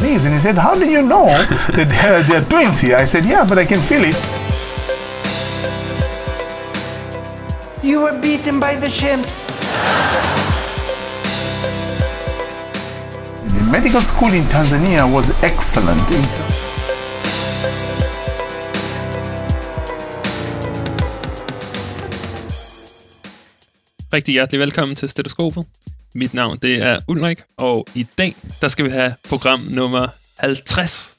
amazing. He said, How do you know that they're, they're twins here? I said, Yeah, but I can feel it. You were beaten by the chimps. The medical school in Tanzania was excellent. Rigtig hjertelig velkommen til Stetoskopet. Mit navn det er Ulrik, og i dag der skal vi have program nummer 50.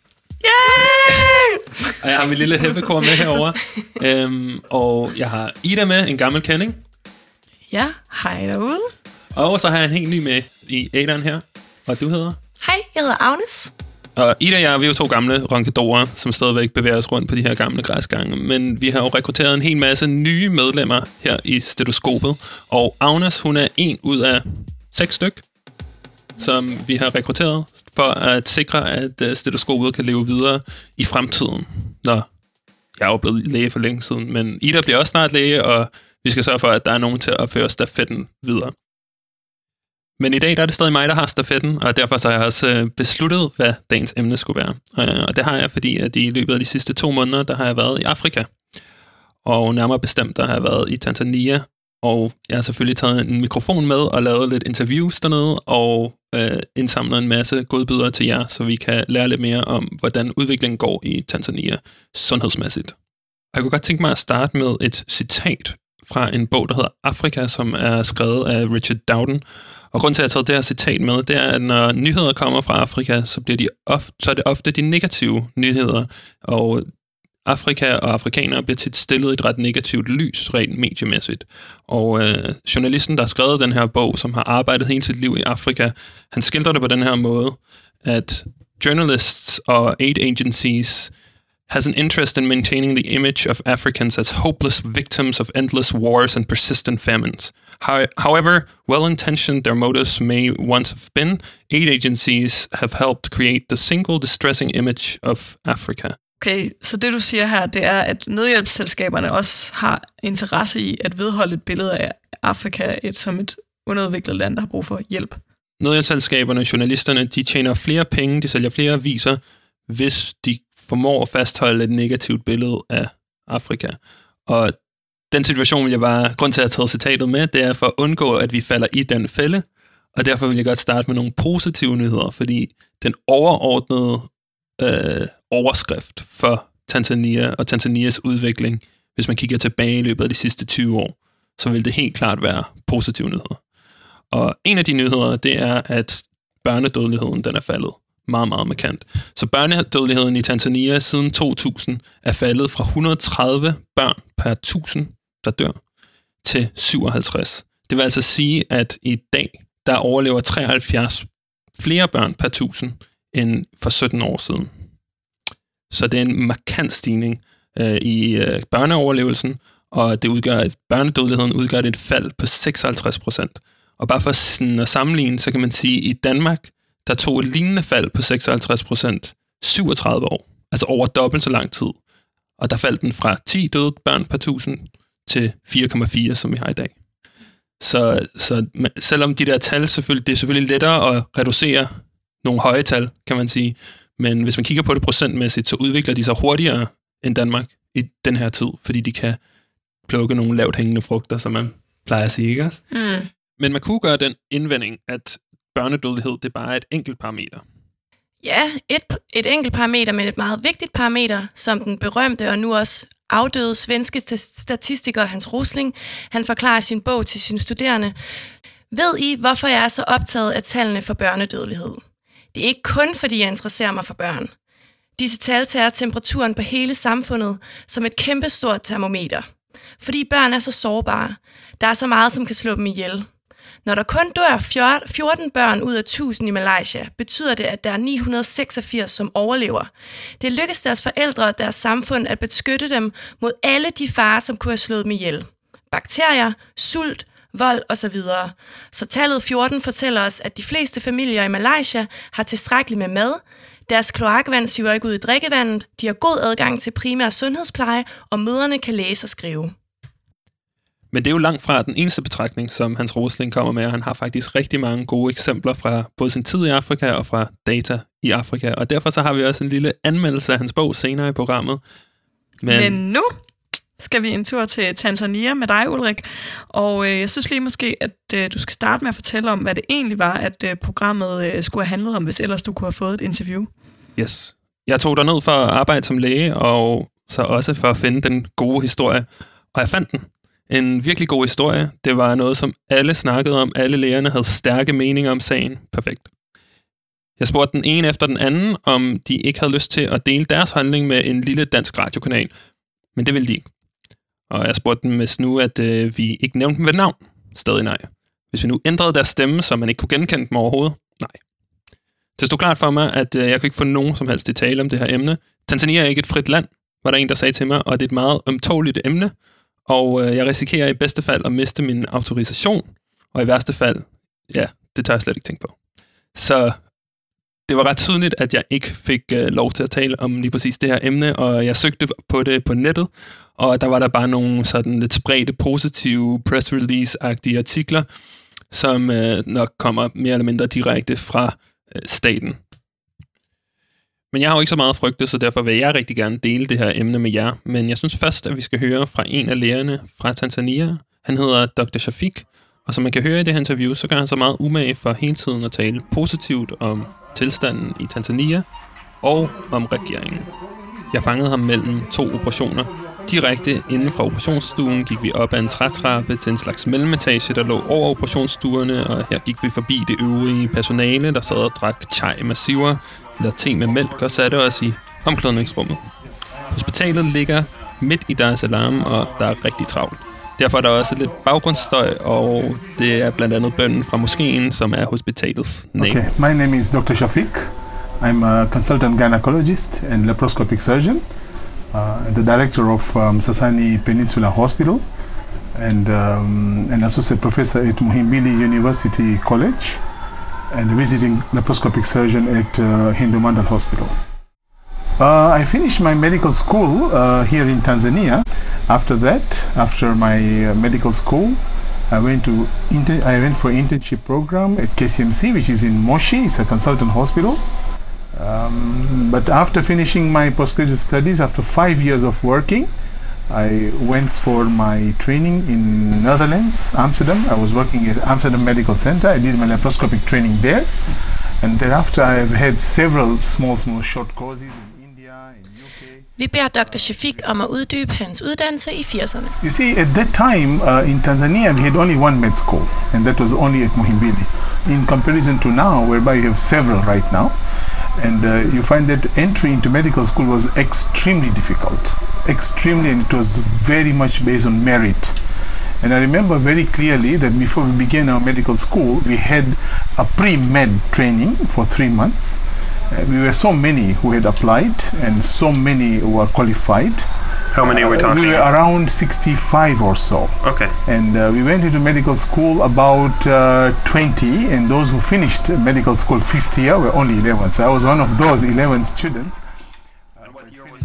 Yay! Og jeg har min lille heppekor med herover. øhm, og jeg har Ida med, en gammel kending. Ja, hej derude. Og så har jeg en helt ny med i Adrian her. Og du hedder? Hej, jeg hedder Agnes. Og Ida og jeg, vi er jo to gamle ronkedorer, som stadigvæk bevæger os rundt på de her gamle græsgange. Men vi har jo rekrutteret en hel masse nye medlemmer her i stetoskopet. Og Agnes, hun er en ud af seks styk, som vi har rekrutteret for at sikre, at øh, stetoskopet kan leve videre i fremtiden. Når jeg er jo blevet læge for længe siden, men Ida bliver også snart læge, og vi skal sørge for, at der er nogen til at føre stafetten videre. Men i dag der er det stadig mig, der har stafetten, og derfor så har jeg også øh, besluttet, hvad dagens emne skulle være. Øh, og det har jeg, fordi at i løbet af de sidste to måneder, der har jeg været i Afrika. Og nærmere bestemt, der har jeg været i Tanzania. Og jeg har selvfølgelig taget en mikrofon med og lavet lidt interviews dernede, og øh, indsamlet en masse godbidder til jer, så vi kan lære lidt mere om, hvordan udviklingen går i Tanzania sundhedsmæssigt. Og jeg kunne godt tænke mig at starte med et citat fra en bog, der hedder Afrika, som er skrevet af Richard Dowden. Og grund til, at jeg har taget det her citat med, det er, at når nyheder kommer fra Afrika, så, bliver de ofte, så er det ofte de negative nyheder, og Afrika og afrikanere bliver tit stillet i et ret negativt lys, rent mediemæssigt. Og øh, journalisten, der har skrevet den her bog, som har arbejdet hele sit liv i Afrika, han skildrer det på den her måde, at journalists og aid agencies has an interest in maintaining the image of Africans as hopeless victims of endless wars and persistent famines. How, however well intentioned their motives may once have been, aid agencies have helped create the single distressing image of Africa. Okay, så det du siger her, det er, at nødhjælpsselskaberne også har interesse i at vedholde et billede af Afrika et, som et underudviklet land, der har brug for hjælp. Nødhjælpsselskaberne, journalisterne, de tjener flere penge, de sælger flere aviser, hvis de formår at fastholde et negativt billede af Afrika. Og den situation vil jeg bare, grund til at have taget citatet med, det er for at undgå, at vi falder i den fælde, og derfor vil jeg godt starte med nogle positive nyheder, fordi den overordnede øh, overskrift for Tanzania og Tanzanias udvikling, hvis man kigger tilbage i løbet af de sidste 20 år, så vil det helt klart være positive nyheder. Og en af de nyheder, det er, at børnedødeligheden den er faldet meget, meget markant. Så børnedødeligheden i Tanzania siden 2000 er faldet fra 130 børn per 1000, der dør, til 57. Det vil altså sige, at i dag, der overlever 73 flere børn per 1000 end for 17 år siden. Så det er en markant stigning øh, i øh, børneoverlevelsen, og det udgør, at børnedødeligheden udgør et fald på 56 procent. Og bare for sådan at sammenligne, så kan man sige, at i Danmark, der tog et lignende fald på 56 procent 37 år. Altså over dobbelt så lang tid. Og der faldt den fra 10 døde børn per 1000 til 4,4, som vi har i dag. Så, så selvom de der tal, selvfølgelig, det er selvfølgelig lettere at reducere nogle høje tal, kan man sige, men hvis man kigger på det procentmæssigt, så udvikler de sig hurtigere end Danmark i den her tid, fordi de kan plukke nogle lavt hængende frugter, som man plejer at sige, ikke også? Mm. Men man kunne gøre den indvending, at børnedødelighed, det er bare et enkelt parameter. Ja, et, et enkelt parameter, men et meget vigtigt parameter, som den berømte og nu også afdøde svenske statistiker Hans Rosling, han forklarer sin bog til sine studerende. Ved I, hvorfor jeg er så optaget af tallene for børnedødelighed? Det er ikke kun, fordi jeg interesserer mig for børn. Disse tal tager temperaturen på hele samfundet som et kæmpestort termometer. Fordi børn er så sårbare. Der er så meget, som kan slå dem ihjel. Når der kun dør 14 børn ud af 1000 i Malaysia, betyder det, at der er 986, som overlever. Det lykkes deres forældre og deres samfund at beskytte dem mod alle de farer, som kunne have slået dem ihjel. Bakterier, sult, vold osv. Så tallet 14 fortæller os, at de fleste familier i Malaysia har tilstrækkeligt med mad, deres kloakvand siver ikke ud i drikkevandet, de har god adgang til primær sundhedspleje, og møderne kan læse og skrive. Men det er jo langt fra den eneste betragtning, som Hans Rosling kommer med, og han har faktisk rigtig mange gode eksempler fra både sin tid i Afrika og fra data i Afrika, og derfor så har vi også en lille anmeldelse af hans bog senere i programmet. Men, Men nu skal vi en tur til Tanzania med dig, Ulrik. Og øh, jeg synes lige måske, at øh, du skal starte med at fortælle om, hvad det egentlig var, at øh, programmet øh, skulle have handlet om, hvis ellers du kunne have fået et interview. Yes. Jeg tog ned for at arbejde som læge, og så også for at finde den gode historie. Og jeg fandt den. En virkelig god historie. Det var noget, som alle snakkede om. Alle lægerne havde stærke meninger om sagen. Perfekt. Jeg spurgte den ene efter den anden, om de ikke havde lyst til at dele deres handling med en lille dansk radiokanal. Men det ville de ikke. Og jeg spurgte dem med nu, at øh, vi ikke nævnte dem ved navn. Stadig nej. Hvis vi nu ændrede deres stemme, så man ikke kunne genkende dem overhovedet, nej. Det stod klart for mig, at øh, jeg kunne ikke få nogen som helst i tale om det her emne. Tanzania er ikke et frit land, var der en, der sagde til mig, og det er et meget ømtåligt emne, og øh, jeg risikerer i bedste fald at miste min autorisation, og i værste fald, ja, det tager jeg slet ikke tænke på. Så det var ret tydeligt, at jeg ikke fik øh, lov til at tale om lige præcis det her emne, og jeg søgte på det på nettet, og der var der bare nogle sådan lidt spredte, positive press release-agtige artikler, som øh, nok kommer mere eller mindre direkte fra øh, staten. Men jeg har jo ikke så meget frygte, så derfor vil jeg rigtig gerne dele det her emne med jer. Men jeg synes først, at vi skal høre fra en af lærerne fra Tanzania. Han hedder Dr. Shafik, og som man kan høre i det her interview, så gør han så meget umage for hele tiden at tale positivt om tilstanden i Tanzania og om regeringen. Jeg fangede ham mellem to operationer. Direkte inden fra operationsstuen gik vi op ad en trætrappe til en slags mellemetage, der lå over operationsstuerne, og her gik vi forbi det øvrige personale, der sad og drak chai massiver eller te med mælk og satte os i omklædningsrummet. Hospitalet ligger midt i Dar es Salaam, og der er rigtig travlt. Derfor er der også lidt baggrundsstøj, og det er blandt andet bønden fra moskeen, som er hospitalets name. Okay, my name is Dr. Shafiq. I'm a consultant gynecologist and laparoscopic surgeon, uh, the director of um, Sasani Peninsula Hospital, and um, an associate professor at Muhimbili University College, and a visiting laparoscopic surgeon at uh, Hindu Mandal Hospital. Uh, I finished my medical school uh, here in Tanzania. After that, after my uh, medical school, I went to inter- I went for internship program at KCMC, which is in Moshi. It's a consultant hospital. Um, but after finishing my postgraduate studies, after five years of working, I went for my training in Netherlands, Amsterdam. I was working at Amsterdam Medical Center. I did my laparoscopic training there, and thereafter I have had several small, small short courses in India, in UK. Vi beder Dr. Shafik om at uddybe hans uddannelse i 80'erne. You see, at that time uh, in Tanzania, we had only one med school, and that was only at Muhimbili. In comparison to now, whereby you have several right now, and uh, you find that entry into medical school was extremely difficult, extremely, and it was very much based on merit. And I remember very clearly that before we began our medical school, we had a pre-med training for three months. Uh, we were so many who had applied, and so many who were qualified. How many are we Uh, talking? we were around 65 or so. Okay. And uh, we went into medical school about uh, 20, and those who finished medical school fifth year were only 11. So I was one of those 11 students.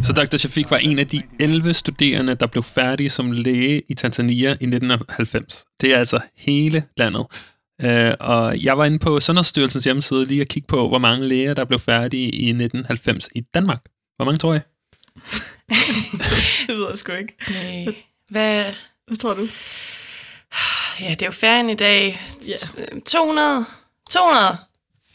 Så Dr. Shafik var en af de 11 studerende, der blev færdige som læge i Tanzania i 1990. Det er altså hele landet. Uh, og jeg var inde på Sundhedsstyrelsens hjemmeside lige at kigge på, hvor mange læger, der blev færdige i 1990 i Danmark. Hvor mange tror jeg? Det ved jeg sgu ikke. Nej. Hvad? Hvad tror du? Ja, det er jo færre i dag. Ja. 200? 200?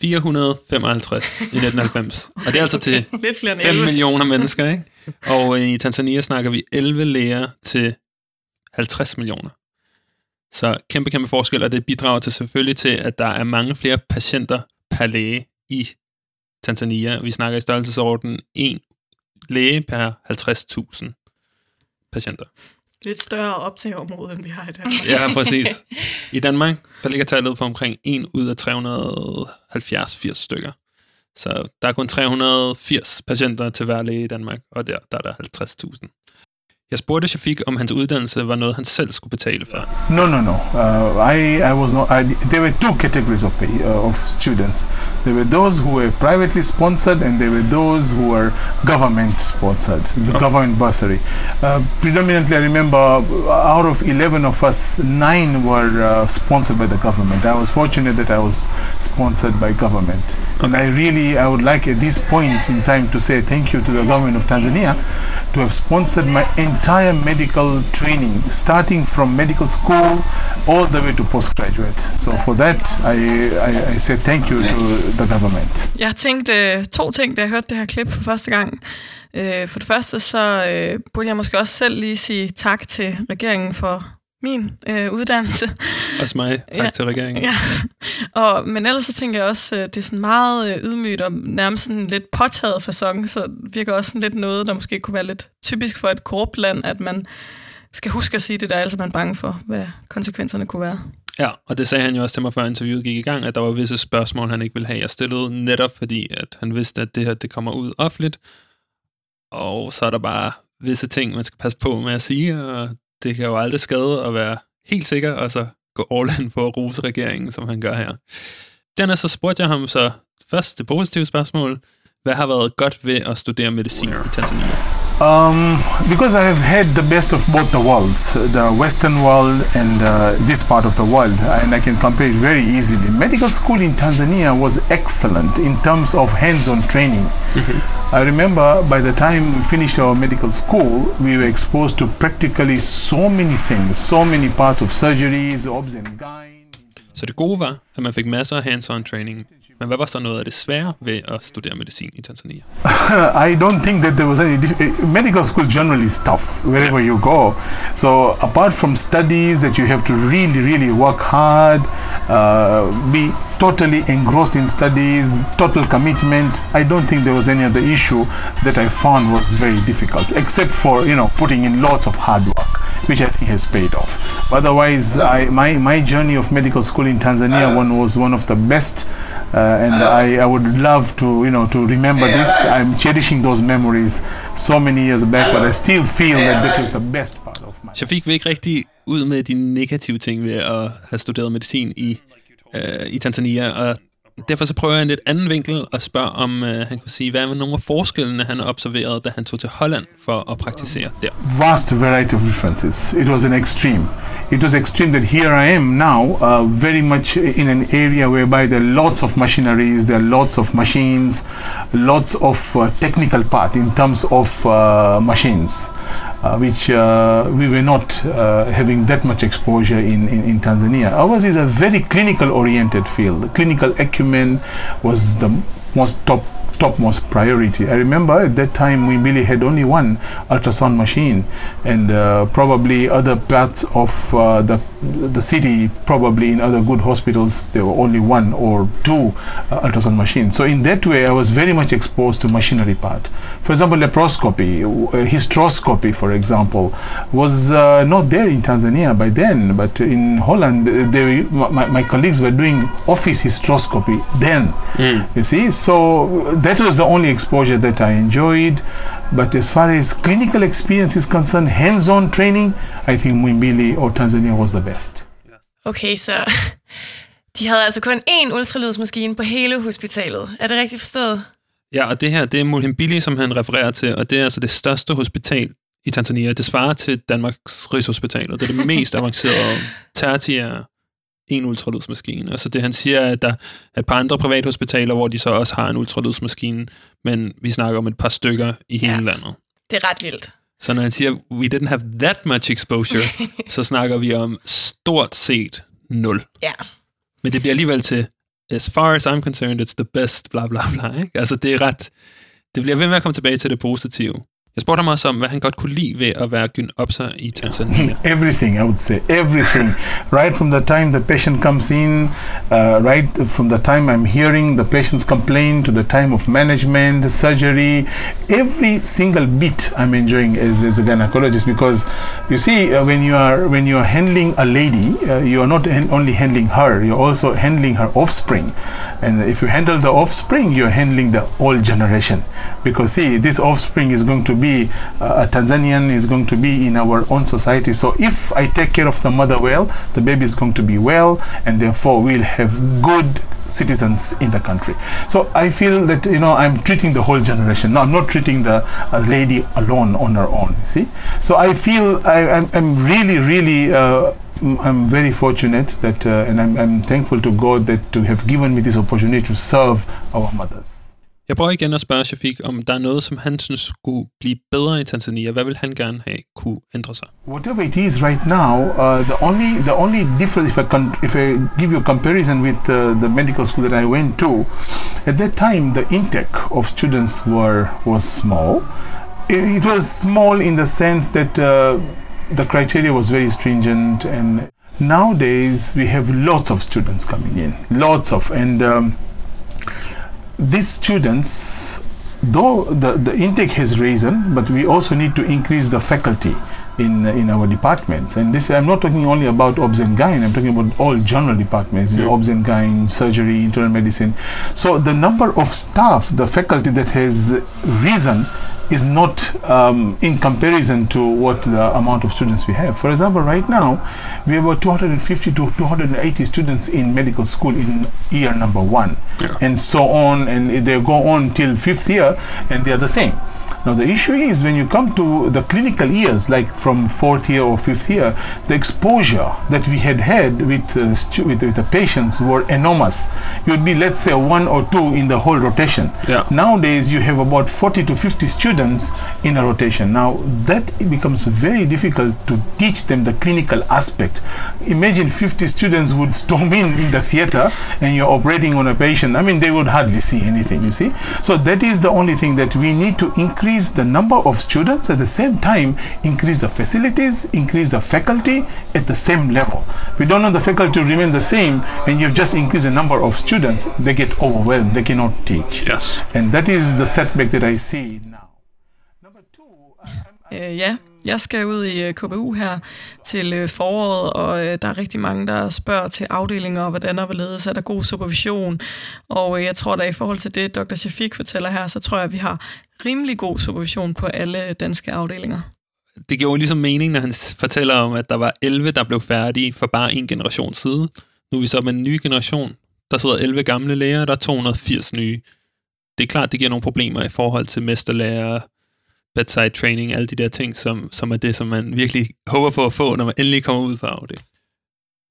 455 i 1990. Og det er altså til Lidt flere end 5 11. millioner mennesker, ikke? Og i Tanzania snakker vi 11 læger til 50 millioner. Så kæmpe, kæmpe forskel, og det bidrager til selvfølgelig til, at der er mange flere patienter per læge i Tanzania. Vi snakker i størrelsesorden en læge per 50.000 patienter. Lidt større optageområde, end vi har i Danmark. Ja, præcis. I Danmark, der ligger tallet på omkring 1 ud af 370-80 stykker. Så der er kun 380 patienter til hver læge i Danmark, og der, der er der 50.000. Jeg spurgte Shafik, om hans uddannelse var noget, han selv skulle betale for. No, no, no. Uh, I, I was not. I, there were two categories of pay, uh, of students. There were those who were privately sponsored, and there were those who were government sponsored, the Okay. government bursary. Uh, predominantly, I remember out of eleven of us, nine were uh, sponsored by the government. I was fortunate that I was sponsored by government, and I really, I would like at this point in time to say thank you to the government of Tanzania to have sponsored my entire medical training, starting from medical school all the way to postgraduate. So for that, I, I, I say thank you to the government. Jeg tænkte øh, to ting, da jeg hørte det her klip for første gang. Øh, for det første, så øh, burde jeg måske også selv lige sige tak til regeringen for min øh, uddannelse. Også mig. Tak Ja. til regeringen. Ja. Og, men ellers så tænker jeg også, øh, det er sådan meget øh, ydmygt og nærmest sådan lidt påtaget fasong, så virker også sådan lidt noget, der måske kunne være lidt typisk for et korrupt land, at man skal huske at sige det der, er man bange for, hvad konsekvenserne kunne være. Ja, og det sagde han jo også til mig, før interviewet gik i gang, at der var visse spørgsmål, han ikke ville have, jeg stillede, netop fordi, at han vidste, at det her det kommer ud offentligt. Og så er der bare visse ting, man skal passe på med at sige, og det kan jo aldrig skade at være helt sikker, og så gå all in på at rose regeringen, som han gør her. Den er så spurgte jeg ham så først det positive spørgsmål. Hvad har været godt ved at studere medicin i Tanzania? Um, because I have had the best of both the worlds, the Western world and uh, this part of the world, and I can compare it very easily. Medical school in Tanzania was excellent in terms of hands-on training. I remember by the time we finished our medical school, we were exposed to practically so many things, so many parts of surgeries, obs and gyne. Så det gode var, at man fik masser af hands-on training. Men hvad var så noget af det svære ved at studere medicin i Tanzania? I don't think that there was any eh, medical school generally is tough wherever you go. So apart from studies that you have to really, really work hard, uh, be totally engrossed in studies, total commitment. I don't think there was any other issue that I found was very difficult, except for you know putting in lots of hard work, which I think has paid off. Otherwise, I, my my journey of medical school in Tanzania one was one of the best. Uh, and I, I would love to you know to remember this. I'm cherishing those memories so many years back, but I still feel that that was the best part of my. Shafik vil ikke rigtig ud med de negative ting ved at have studeret medicin i, øh, i Tanzania, og derfor så prøver jeg en lidt anden vinkel og spørger, om øh, han kunne sige, hvad var nogle af forskellene, han observerede, da han tog til Holland for at praktisere der. vast variety of differences. It was an extreme. It was extreme that here I am now, uh, very much in an area whereby there are lots of machineries, there are lots of machines, lots of uh, technical part in terms of uh, machines. Uh, which uh, we were not uh, having that much exposure in, in, in Tanzania. Ours is a very clinical oriented field. Clinical acumen was the most top topmost priority. I remember at that time we really had only one ultrasound machine, and uh, probably other parts of uh, the the city, probably in other good hospitals, there were only one or two uh, ultrasound machines. So in that way, I was very much exposed to machinery part. For example, laparoscopy, uh, hysteroscopy, for example, was uh, not there in Tanzania by then, but in Holland, uh, they, my, my colleagues were doing office hysteroscopy then. You see, so that was the only exposure that I enjoyed. But as far as clinical experience is concerned, hands-on training, I think Mwimbili or Tanzania was the best. Okay, så de havde altså kun én ultralydsmaskine på hele hospitalet. Er det rigtigt forstået? Ja, og det her, det er Mulhimbili, som han refererer til, og det er altså det største hospital i Tanzania. Det svarer til Danmarks Rigshospital, og det er det mest avancerede tertiære en ultralydsmaskine. Altså det han siger, er, at der er et par andre privathospitaler, hvor de så også har en ultralydsmaskine, men vi snakker om et par stykker i hele Ja. landet. Det er ret vildt. Så når han siger, we didn't have that much exposure, så snakker vi om stort set nul. Ja. Men det bliver alligevel til, as far as I'm concerned, it's the best, bla bla bla. Ikke? Altså det er ret, det bliver ved med at komme tilbage til det positive. Jeg spurgte ham også om, hvad han godt kunne lide ved at være i Tanzania. Everything, I would say, everything. right from the time the patient comes in, uh, right from the time I'm hearing the patient's complaint to the time of management, surgery, every single bit I'm enjoying as, as a gynecologist because you see, uh, when you are when you are handling a lady, uh, you are not only handling her, you're also handling her offspring. And if you handle the offspring, you're handling the whole generation because see, this offspring is going to be uh, a Tanzanian, is going to be in our own society. So if I take care of the mother well, the baby is going to be well, and therefore we'll have good citizens in the country. So I feel that you know I'm treating the whole generation. No, I'm not treating the uh, lady alone on her own. See, so I feel I, I'm, I'm really, really. Uh, I'm very fortunate that, uh, and I'm, I'm thankful to God that to have given me this opportunity to serve our mothers. Jeg prøver igen at spørge Shafik, om der er noget, som han synes skulle blive bedre i Tanzania. Hvad vil han gerne have kunne ændre sig? Whatever it is right now, uh, the only the only difference, if I can, if I give you a comparison with uh, the medical school that I went to, at that time the intake of students were was small. It, it was small in the sense that uh, the criteria was very stringent, and nowadays we have lots of students coming in, lots of, and um, these students, though the, the intake has risen, but we also need to increase the faculty in in our departments. And this I'm not talking only about obs and gyn. I'm talking about all general departments, the obs and gyn, surgery, internal medicine. So the number of staff, the faculty that has risen is not um, in comparison to what the amount of students we have. For example, right now we have about 250 to 280 students in medical school in year number one, Yeah. and so on, and they go on till fifth year, and they are the same. Now the issue is when you come to the clinical years, like from fourth year or fifth year, the exposure that we had had with uh, with, with the patients were enormous. You'd be let's say one or two in the whole rotation. Yeah. Nowadays you have about 40 to 50 students in a rotation. Now that it becomes very difficult to teach them the clinical aspect. Imagine 50 students would storm in in the theater and you're operating on a patient. I mean they would hardly see anything, you see. So that is the only thing that we need to increase the number of students at the same time increase the facilities, increase the faculty at the same level. We don't want the faculty to remain the same and you've just increased the number of students, they get overwhelmed, they cannot teach. Yes. And that is the setback that I see Øh, ja, jeg skal ud i øh, KBU her til øh, foråret, og øh, der er rigtig mange, der spørger til afdelinger, og hvordan og hvorledes er der god supervision. Og jeg tror da i forhold til det, Dr. Shafik fortæller her, så tror jeg, at vi har rimelig god supervision på alle danske afdelinger. Det giver jo ligesom mening, når han fortæller om, at der var 11, der blev færdige for bare en generation siden. Nu er vi så med en ny generation. Der sidder 11 gamle læger, der er 280 nye. Det er klart, det giver nogle problemer i forhold til mesterlærer, bedside training, alle de der ting, som, som er det, som man virkelig håber på at få, når man endelig kommer ud fra det.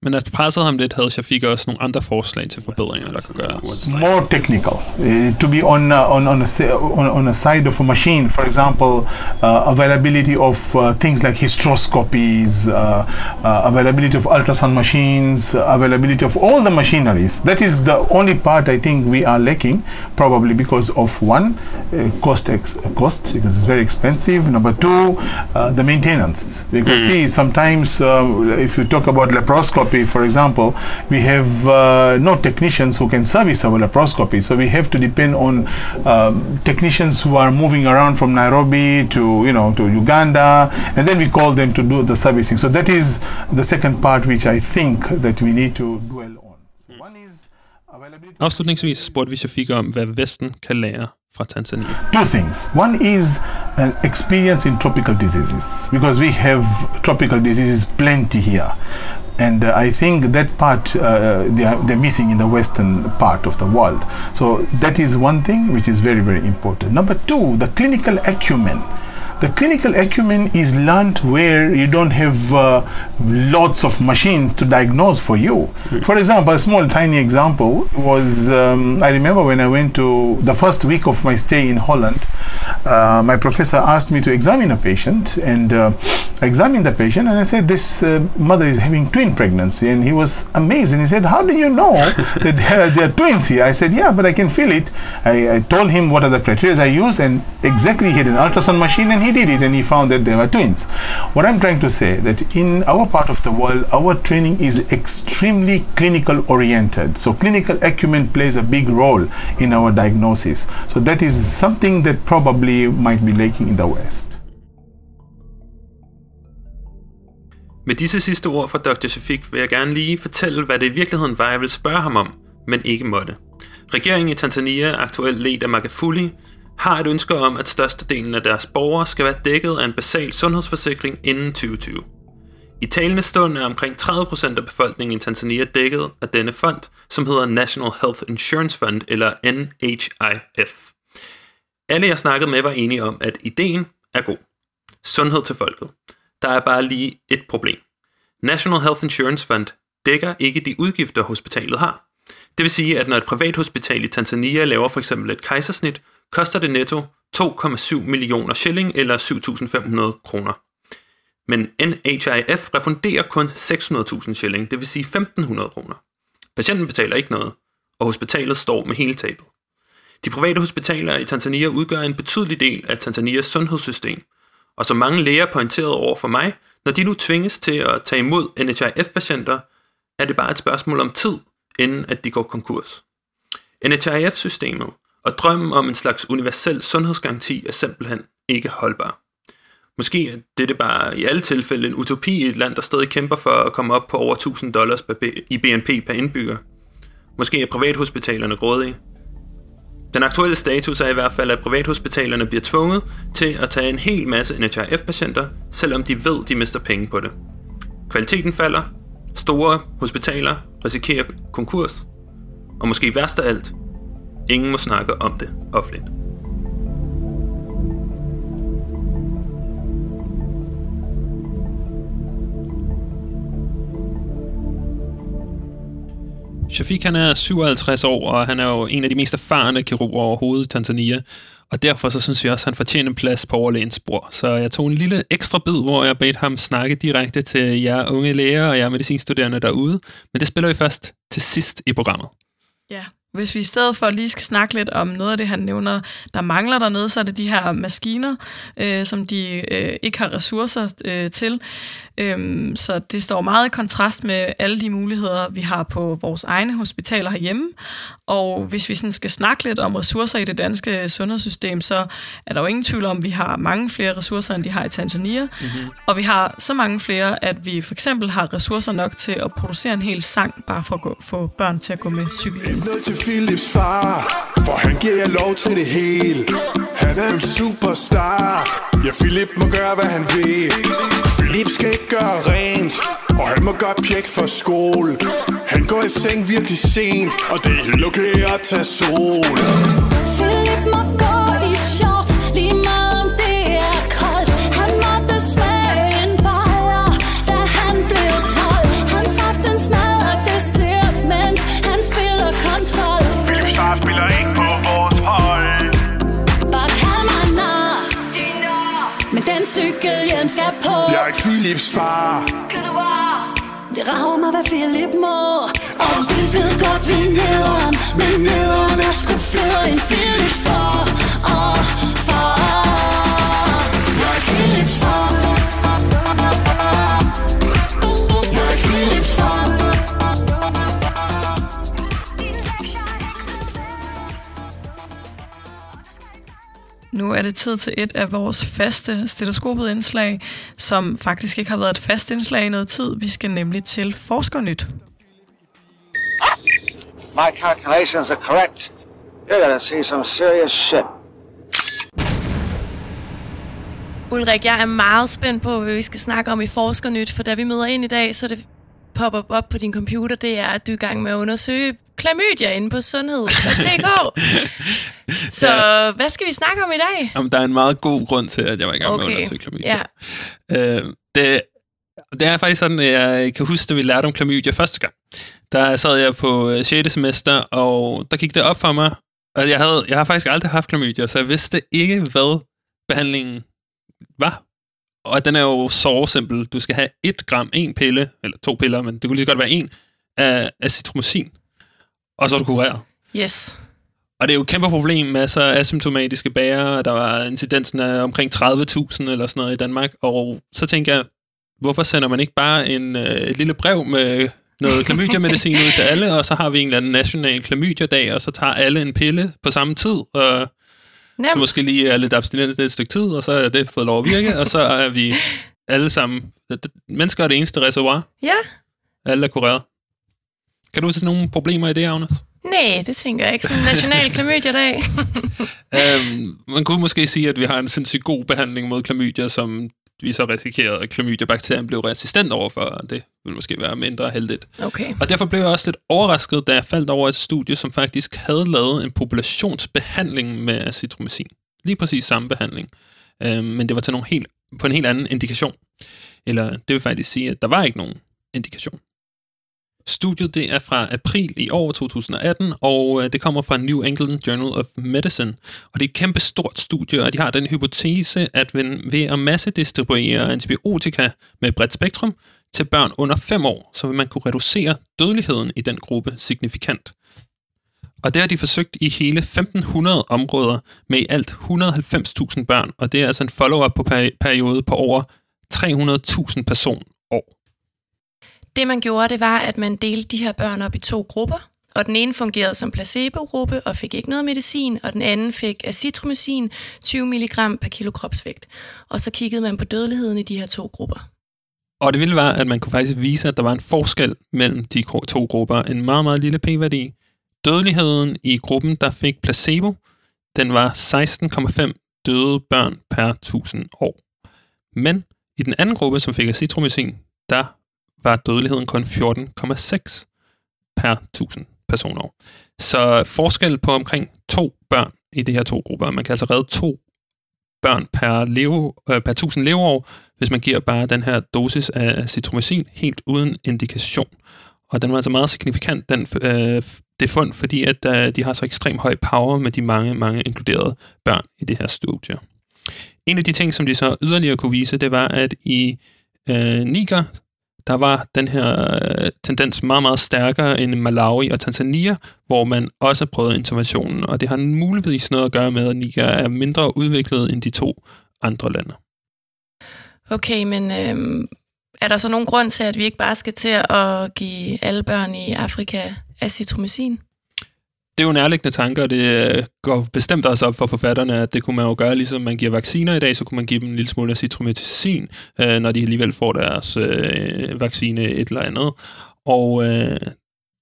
Men at ham lidt, havde Shafik også nogle andre forslag til forbedringer, der kunne gøres. more technical. Uh, to be on uh, on on a, on, on a side of a machine for example uh, availability of uh, things like hysteroscopies uh, uh, availability of ultrasound machines availability of all the machineries. That is the only part i think we are lacking probably because of one uh, cost ex- cost because it's very expensive. Number two uh, the maintenance. Because see sometimes uh, if you talk about laparoscopy for example we have uh, no technicians who can service our laparoscopy so we have to depend on um, technicians who are moving around from nairobi to you know to uganda and then we call them to do the servicing so that is the second part which i think that we need to dwell on so one is availability Afslutningsvis spurgte vi Shafik om, hvad Vesten kan lære fra Tanzania. two things. One is an experience in tropical diseases because we have tropical diseases plenty here. And uh, I think that part uh, they are, they're missing in the western part of the world. So that is one thing which is very, very important. Number two, the clinical acumen. The clinical acumen is learned where you don't have uh, lots of machines to diagnose for you. For example, a small, tiny example was um, I remember when I went to the first week of my stay in Holland, uh, my professor asked me to examine a patient, and uh, I examined the patient, and I said, This uh, mother is having twin pregnancy. And he was amazed, and he said, How do you know that there, there are twins here? I said, Yeah, but I can feel it. I, I told him what are the criteria I use, and exactly he had an ultrasound machine, and he did it, and he found that they were twins. What I'm trying to say that in our part of the world, our training is extremely clinical oriented. So clinical acumen plays a big role in our diagnosis. So that is something that probably might be lacking in the West. Med disse sidste ord fra Dr. Shafik vil jeg gerne lige fortælle, hvad det i virkeligheden var, jeg ville spørge ham om, men ikke måtte. Regeringen i Tanzania er aktuelt ledt af Magufuli. Har et ønske om, at størstedelen af deres borgere skal være dækket af en basal sundhedsforsikring inden 2020. I talende stund er omkring 30% af befolkningen i Tanzania dækket af denne fond, som hedder National Health Insurance Fund, eller NHIF. Alle jeg snakkede med var enige om, at ideen er god. Sundhed til folket. Der er bare lige et problem. National Health Insurance Fund dækker ikke de udgifter, hospitalet har. Det vil sige, at når et privat hospital i Tanzania laver for eksempel et kejsersnit, koster det netto 2,7 millioner shilling eller 7.500 kroner. Men NHIF refunderer kun 600.000 shilling, det vil sige 1.500 kroner. Patienten betaler ikke noget, og hospitalet står med hele tabet. De private hospitaler i Tanzania udgør en betydelig del af Tanzanias sundhedssystem, og som mange læger pointerede over for mig, når de nu tvinges til at tage imod NHIF-patienter, er det bare et spørgsmål om tid, inden at de går konkurs. NHIF-systemet og drømmen om en slags universel sundhedsgaranti er simpelthen ikke holdbar. Måske er dette bare i alle tilfælde en utopi i et land, der stadig kæmper for at komme op på over 1000 dollars i BNP per indbygger. Måske er privathospitalerne grådige. Den aktuelle status er i hvert fald, at privathospitalerne bliver tvunget til at tage en hel masse NHIF-patienter, selvom de ved, de mister penge på det. Kvaliteten falder, store hospitaler risikerer konkurs, og måske værst af alt, ingen må snakke om det offentligt. Shafik han er 57 år, og han er jo en af de mest erfarne kirurger overhovedet i Tanzania. Og derfor så synes vi også, at han fortjener en plads på overlægens bord. Så jeg tog en lille ekstra bid, hvor jeg bedte ham snakke direkte til jer unge læger og jer medicinstuderende derude. Men det spiller vi først til sidst i programmet. Ja, hvis vi i stedet for lige skal snakke lidt om noget af det, han nævner, der mangler dernede, så er det de her maskiner, øh, som de øh, ikke har ressourcer øh, til. Øhm, så det står meget i kontrast med alle de muligheder, vi har på vores egne hospitaler herhjemme. Og hvis vi sådan skal snakke lidt om ressourcer i det danske sundhedssystem, så er der jo ingen tvivl om, at vi har mange flere ressourcer, end de har i Tanzania. Mm-hmm. Og vi har så mange flere, at vi for eksempel har ressourcer nok til at producere en hel sang, bare for at gå, få børn til at gå med cykel. Philips far, for han giver jer lov til det hele. Han er en superstar. Ja, Philip må gøre, hvad han vil. Philip skal ikke gøre rent, og han må godt pjekke for skole. Han går i seng virkelig sent, og det er helt okay at tage sol. Philip må gå cykelhjelm skal på. Jeg er Philips far. Det rager mig, hvad Philip må Og vi ved godt, vi er nederen Men nederen er sgu federe end Philips far Og Nu er det tid til et af vores faste stetoskopet indslag, som faktisk ikke har været et fast indslag i noget tid. Vi skal nemlig til Forskernyt. My calculations are correct. You're gonna see some serious shit. Ulrik, jeg er meget spændt på, hvad vi skal snakke om i Forskernyt, for da vi møder ind i dag, så det popper op på din computer, det er, at du er i gang med at undersøge klamydia inde på sundhed.dk. så ja. hvad skal vi snakke om i dag? Jamen, der er en meget god grund til, at jeg var i gang okay. med at undersøge klamydia. Ja. Øh, det, det er faktisk sådan, at jeg kan huske, at vi lærte om klamydia første gang. Der sad jeg på 6. semester, og der gik det op for mig, at jeg, havde, jeg har faktisk aldrig haft klamydia, så jeg vidste ikke, hvad behandlingen var. Og den er jo så simpel. Du skal have et gram, en pille, eller to piller, men det kunne lige så godt være en, af acetromycin, og så er du kureret. Yes. Og det er jo et kæmpe problem med så asymptomatiske bærere. Der var incidensen af omkring 30.000 eller sådan noget i Danmark. Og så tænker jeg, hvorfor sender man ikke bare en, øh, et lille brev med noget klamydia-medicin ud til alle, og så har vi en eller anden national klamydia-dag, og så tager alle en pille på samme tid, og Nem. så måske lige er lidt abstinent et stykke tid, og så er det fået lov at virke, og så er vi alle sammen... Mennesker er det eneste reservoir. Ja. Alle er kureret. Kan du se nogle problemer i det, Agnes? Nej, det tænker jeg ikke. Sådan en national klamydiedag. Øhm, man kunne måske sige, at vi har en sindssygt god behandling mod klamydia, som vi så risikerede, at klamydia-bakterien blev resistent overfor, det ville måske være mindre heldigt. Okay. Og derfor blev jeg også lidt overrasket, da jeg faldt over et studie, som faktisk havde lavet en populationsbehandling med acitromycin. Lige præcis samme behandling. Øhm, men det var til nogle helt, på en helt anden indikation. Eller det vil faktisk sige, at der var ikke nogen indikation. Studiet det er fra april i år 2018, og øh, det kommer fra New England Journal of Medicine. Og det er et kæmpe stort studie, og de har den hypotese, at ved at massedistribuere antibiotika med bredt spektrum til børn under 5 år, så vil man kunne reducere dødeligheden i den gruppe signifikant. Og det har de forsøgt i hele 1500 områder med i alt 190.000 børn, og det er altså en follow-up på periode på over 300.000 person år. Det man gjorde, det var, at man delte de her børn op i to grupper, og den ene fungerede som placebo-gruppe og fik ikke noget medicin, og den anden fik acitromycin 20 mg per kilo kropsvægt. Og så kiggede man på dødeligheden i de her to grupper. Og det ville være, at man kunne faktisk vise, at der var en forskel mellem de to grupper. En meget, meget lille p-værdi. Dødeligheden i gruppen, der fik placebo, den var 16,5 døde børn per 1000 år. Men i den anden gruppe, som fik acitromycin, der var dødeligheden kun 14,6 per 1000 personer. Så forskel på omkring to børn i de her to grupper. Man kan altså redde to børn per, leve, øh, per 1000 leveår, hvis man giver bare den her dosis af citromycin helt uden indikation. Og den var altså meget signifikant, den, øh, det fund, fordi at øh, de har så ekstremt høj power med de mange, mange inkluderede børn i det her studie. En af de ting, som de så yderligere kunne vise, det var, at i øh, Niger, der var den her øh, tendens meget, meget stærkere end i Malawi og Tanzania, hvor man også prøvede interventionen, og det har muligvis noget at gøre med, at Niger er mindre udviklet end de to andre lande. Okay, men øh, er der så nogen grund til, at vi ikke bare skal til at give alle børn i Afrika acitromycin? Det er jo nærliggende tanker, og det øh, går bestemt også op for forfatterne, at det kunne man jo gøre, ligesom man giver vacciner i dag, så kunne man give dem en lille smule citromycin, øh, når de alligevel får deres øh, vaccine et eller andet. Og øh,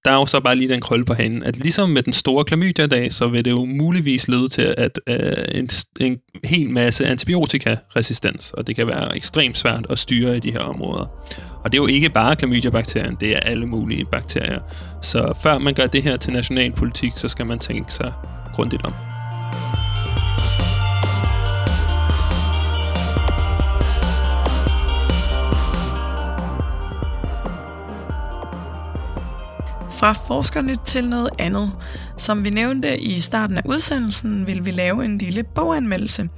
der er jo så bare lige den krølle på hanen, at ligesom med den store klamydia-dag, så vil det jo muligvis lede til at øh, en, en hel masse antibiotikaresistens, og det kan være ekstremt svært at styre i de her områder. Og det er jo ikke bare klamydia-bakterien, det er alle mulige bakterier. Så før man gør det her til national politik, så skal man tænke sig grundigt om. Fra forskerne til noget andet. Som vi nævnte i starten af udsendelsen, vil vi lave en lille boganmeldelse.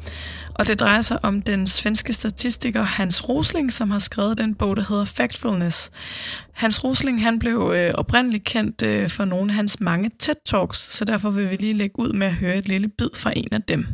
Og det drejer sig om den svenske statistiker Hans Rosling, som har skrevet den bog, der hedder Factfulness. Hans Rosling han blev øh, oprindeligt kendt øh, for nogle af hans mange TED-talks, så derfor vil vi lige lægge ud med at høre et lille bid fra en af dem.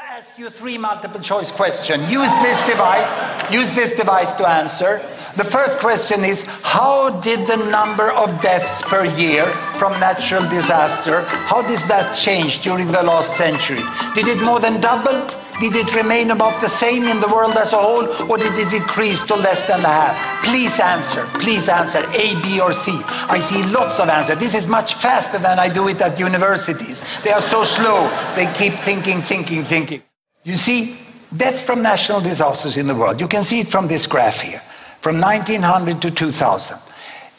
To ask you three multiple choice questions. Use this device. Use this device to answer. The first question is How did the number of deaths per year from natural disaster, how does that change during the last century? Did it more than double? Did it remain about the same in the world as a whole, or did it decrease to less than a half? Please answer. Please answer A, B, or C. I see lots of answers. This is much faster than I do it at universities. They are so slow. They keep thinking, thinking, thinking. You see, death from national disasters in the world. You can see it from this graph here, from 1900 to 2000.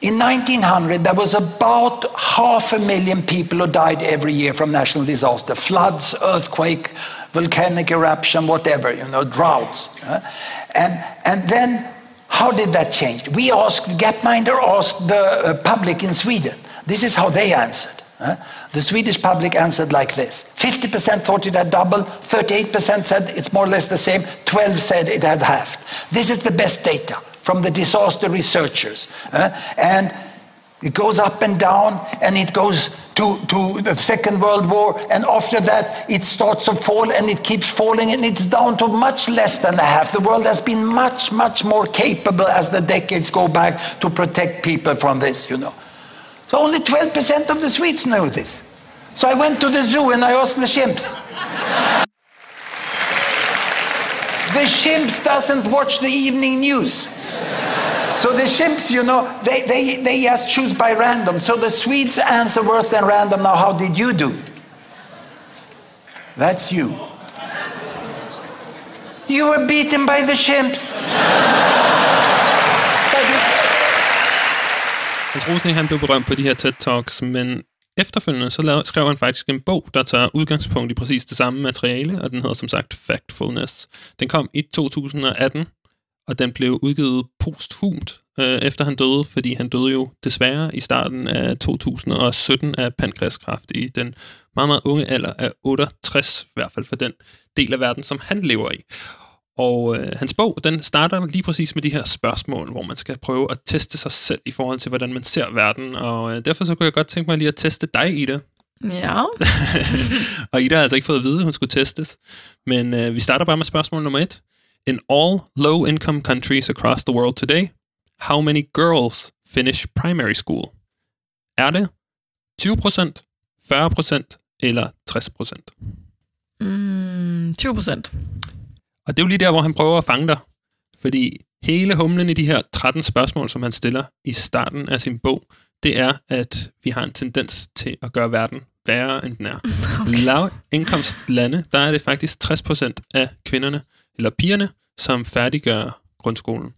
In 1900, there was about half a million people who died every year from natural disaster floods, earthquake, volcanic eruption, whatever, you know, droughts. and, and then, how did that change? We asked, Gapminder asked the uh, public in Sweden. This is how they answered. The Swedish public answered like this 50% thought it had doubled, 38% said it's more or less the same, 12 said it had halved. This is the best data from the disaster researchers. uh, and it goes up and down, and it goes to, to the Second World War, and after that it starts to fall, and it keeps falling, and it's down to much less than a half. The world has been much, much more capable as the decades go back to protect people from this, you know. So only 12% of the Swedes know this. So I went to the zoo and I asked the chimps. The chimps doesn't watch the evening news. So the chimps, you know, they, they, they just choose by random. So the Swedes answer worse than random. Now, how did you do? That's you. You were beaten by the chimps. Hans Rosling han blev berømt på de her TED Talks, men efterfølgende så lav, skrev han faktisk en bog, der tager udgangspunkt i præcis det samme materiale, og den hedder som sagt Factfulness. Den kom i 2018, og den blev udgivet posthumt, øh, efter han døde, fordi han døde jo desværre i starten af 2017 af pankreaskræft i den meget, meget unge alder af 68, i hvert fald for den del af verden, som han lever i. Og øh, hans bog, den starter lige præcis med de her spørgsmål, hvor man skal prøve at teste sig selv i forhold til, hvordan man ser verden. Og øh, derfor så kunne jeg godt tænke mig lige at teste dig, Ida. Ja. og Ida har altså ikke fået at vide, at hun skulle testes. Men øh, vi starter bare med spørgsmål nummer et. In all low-income countries across the world today, how many girls finish primary school? Er det 20%, 40% eller 60%? Mm, 20 procent. Og det er jo lige der, hvor han prøver at fange dig. Fordi hele humlen i de her 13 spørgsmål, som han stiller i starten af sin bog, det er, at vi har en tendens til at gøre verden værre, end den er. Okay. Lavindkomstlande, der er det faktisk 60% af kvinderne, eller pigerne, som færdiggør grundskolen.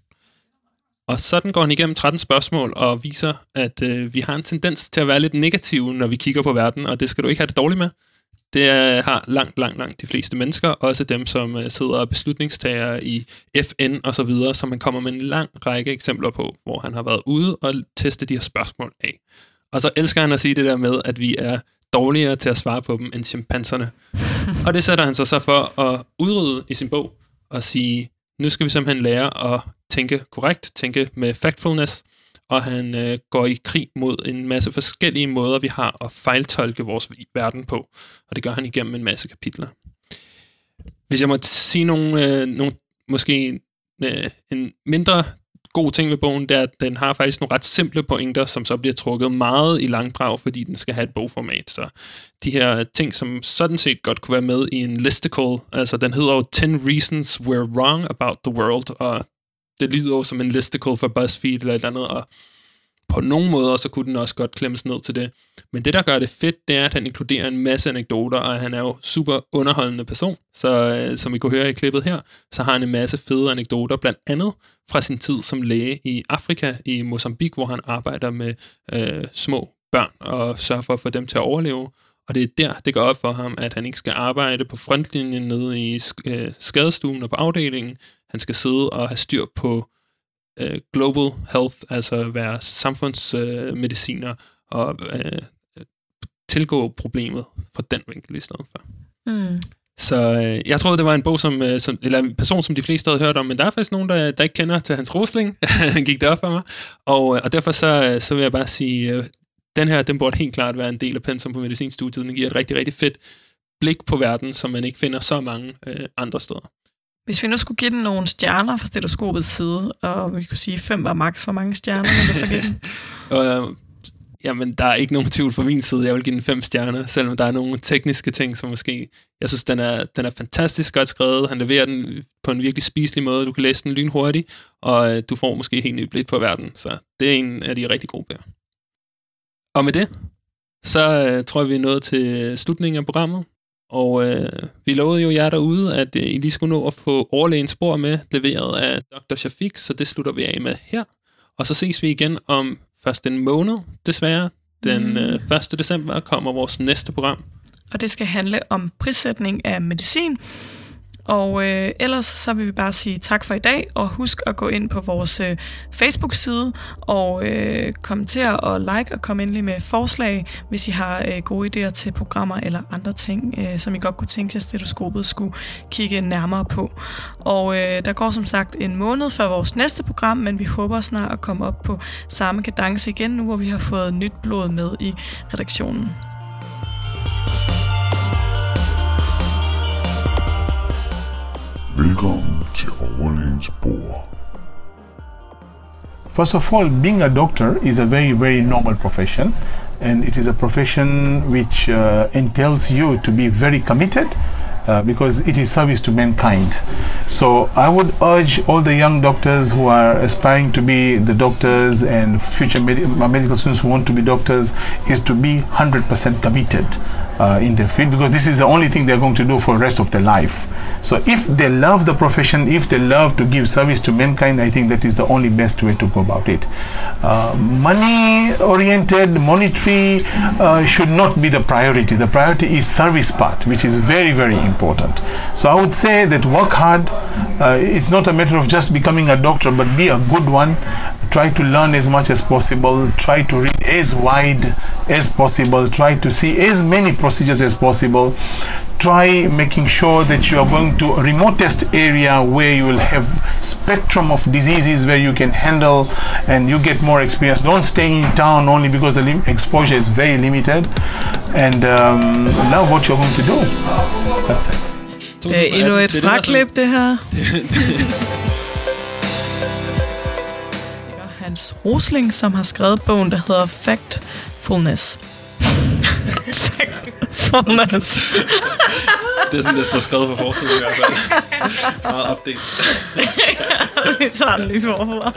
Og sådan går han igennem 13 spørgsmål og viser, at øh, vi har en tendens til at være lidt negative, når vi kigger på verden, og det skal du ikke have det dårligt med. Det er, har langt, langt, langt de fleste mennesker, også dem, som øh, sidder og beslutningstager i FN og så videre, som han kommer med en lang række eksempler på, hvor han har været ude og teste de her spørgsmål af. Og så elsker han at sige det der med, at vi er dårligere til at svare på dem end chimpanserne. og det sætter han sig så for at udrydde i sin bog og sige, nu skal vi simpelthen lære at tænke korrekt, tænke med factfulness, og han øh, går i krig mod en masse forskellige måder, vi har at fejltolke vores verden på. Og det gør han igennem en masse kapitler. Hvis jeg må sige nogle, øh, nogle måske øh, en mindre god ting ved bogen, det er, at den har faktisk nogle ret simple pointer, som så bliver trukket meget i langdrag, fordi den skal have et bogformat. Så de her ting, som sådan set godt kunne være med i en listicle, altså den hedder jo 10 Reasons We're Wrong About the World, og det lyder jo som en listicle for BuzzFeed eller et eller andet, og på nogle måder, så kunne den også godt klemmes ned til det. Men det, der gør det fedt, det er, at han inkluderer en masse anekdoter, og han er jo super underholdende person. Så øh, som I kunne høre i klippet her, så har han en masse fede anekdoter, blandt andet fra sin tid som læge i Afrika, i Mozambique, hvor han arbejder med øh, små børn og sørger for at få dem til at overleve. Og det er der, det går op for ham, at han ikke skal arbejde på frontlinjen nede i øh, skadestuen og på afdelingen. Han skal sidde og have styr på øh, global health, altså være samfundsmediciner øh, og øh, tilgå problemet fra den vinkel i stedet for. Mm. Så øh, jeg troede, det var en bog, som, øh, som, eller en person, som de fleste havde hørt om, men der er faktisk nogen, der, der ikke kender til Hans Rosling. Han gik det op for mig. Og, øh, og derfor så, så vil jeg bare sige, øh, den her, den burde helt klart være en del af pensum på medicinstudiet. Den giver et rigtig, rigtig fedt blik på verden, som man ikke finder så mange øh, andre steder. Hvis vi nu skulle give den nogle stjerner fra stetoskopets side, og vi kunne sige, fem var max, hvor mange stjerner vil du så give den? Og, øh, jamen, der er ikke nogen tvivl fra min side. Jeg vil give den fem stjerner, selvom der er nogle tekniske ting, som måske... Jeg synes, den er, den er fantastisk godt skrevet. Han leverer den på en virkelig spiselig måde. Du kan læse den lynhurtigt, og øh, du får måske helt nyt blik på verden. Så det er en af de rigtig gode bøger. Og med det, så øh, tror jeg, vi er nået til slutningen af programmet. Og øh, vi lovede jo jer derude, at øh, I lige skulle nå at få overlægens spor med, leveret af Dr. Shafik, så det slutter vi af med her. Og så ses vi igen om først en måned, desværre. Den øh, 1. december kommer vores næste program. Og det skal handle om prissætning af medicin. Og øh, ellers så vil vi bare sige tak for i dag, og husk at gå ind på vores øh, Facebook-side og øh, kommentere og like og komme endelig med forslag, hvis I har øh, gode idéer til programmer eller andre ting, øh, som I godt kunne tænke jer, stetoskopet skulle kigge nærmere på. Og øh, der går som sagt en måned før vores næste program, men vi håber snart at komme op på samme kadence igen nu, hvor vi har fået nyt blod med i redaktionen. Velkommen til overlægens bord. First of all, being a doctor is a very, very normal profession, and it is a profession which uh, entails you to be very committed uh, because it is service to mankind. So I would urge all the young doctors who are aspiring to be the doctors and future med- medical students who want to be doctors is to be 100% committed uh, in their field because this is the only thing they're going to do for the rest of their life. So if they love the profession, if they love to give service to mankind, I think that is the only best way to go about it. Uh, money oriented, monetary uh, should not be the priority. The priority is service part, which is very, very important. So I would say that work hard. Uh, it's not a matter of just becoming a doctor, but be a good one. Try to learn as much as possible. Try to read as wide as possible. Try to see as many procedures as possible. Try making sure that you are going to a remotest area where you will have spectrum of diseases where you can handle and you get more experience. Don't stay in town only because the lim- exposure is very limited. And um, love what you're going to do. That's it. Det er endnu et det er det, der er fraklip, det her. Det var Hans Rosling, som har skrevet bogen, der hedder Factfulness. Factfulness. Det er sådan, det står skrevet på forsiden i hvert fald. Meget opdelt. Vi tager den lige forfra.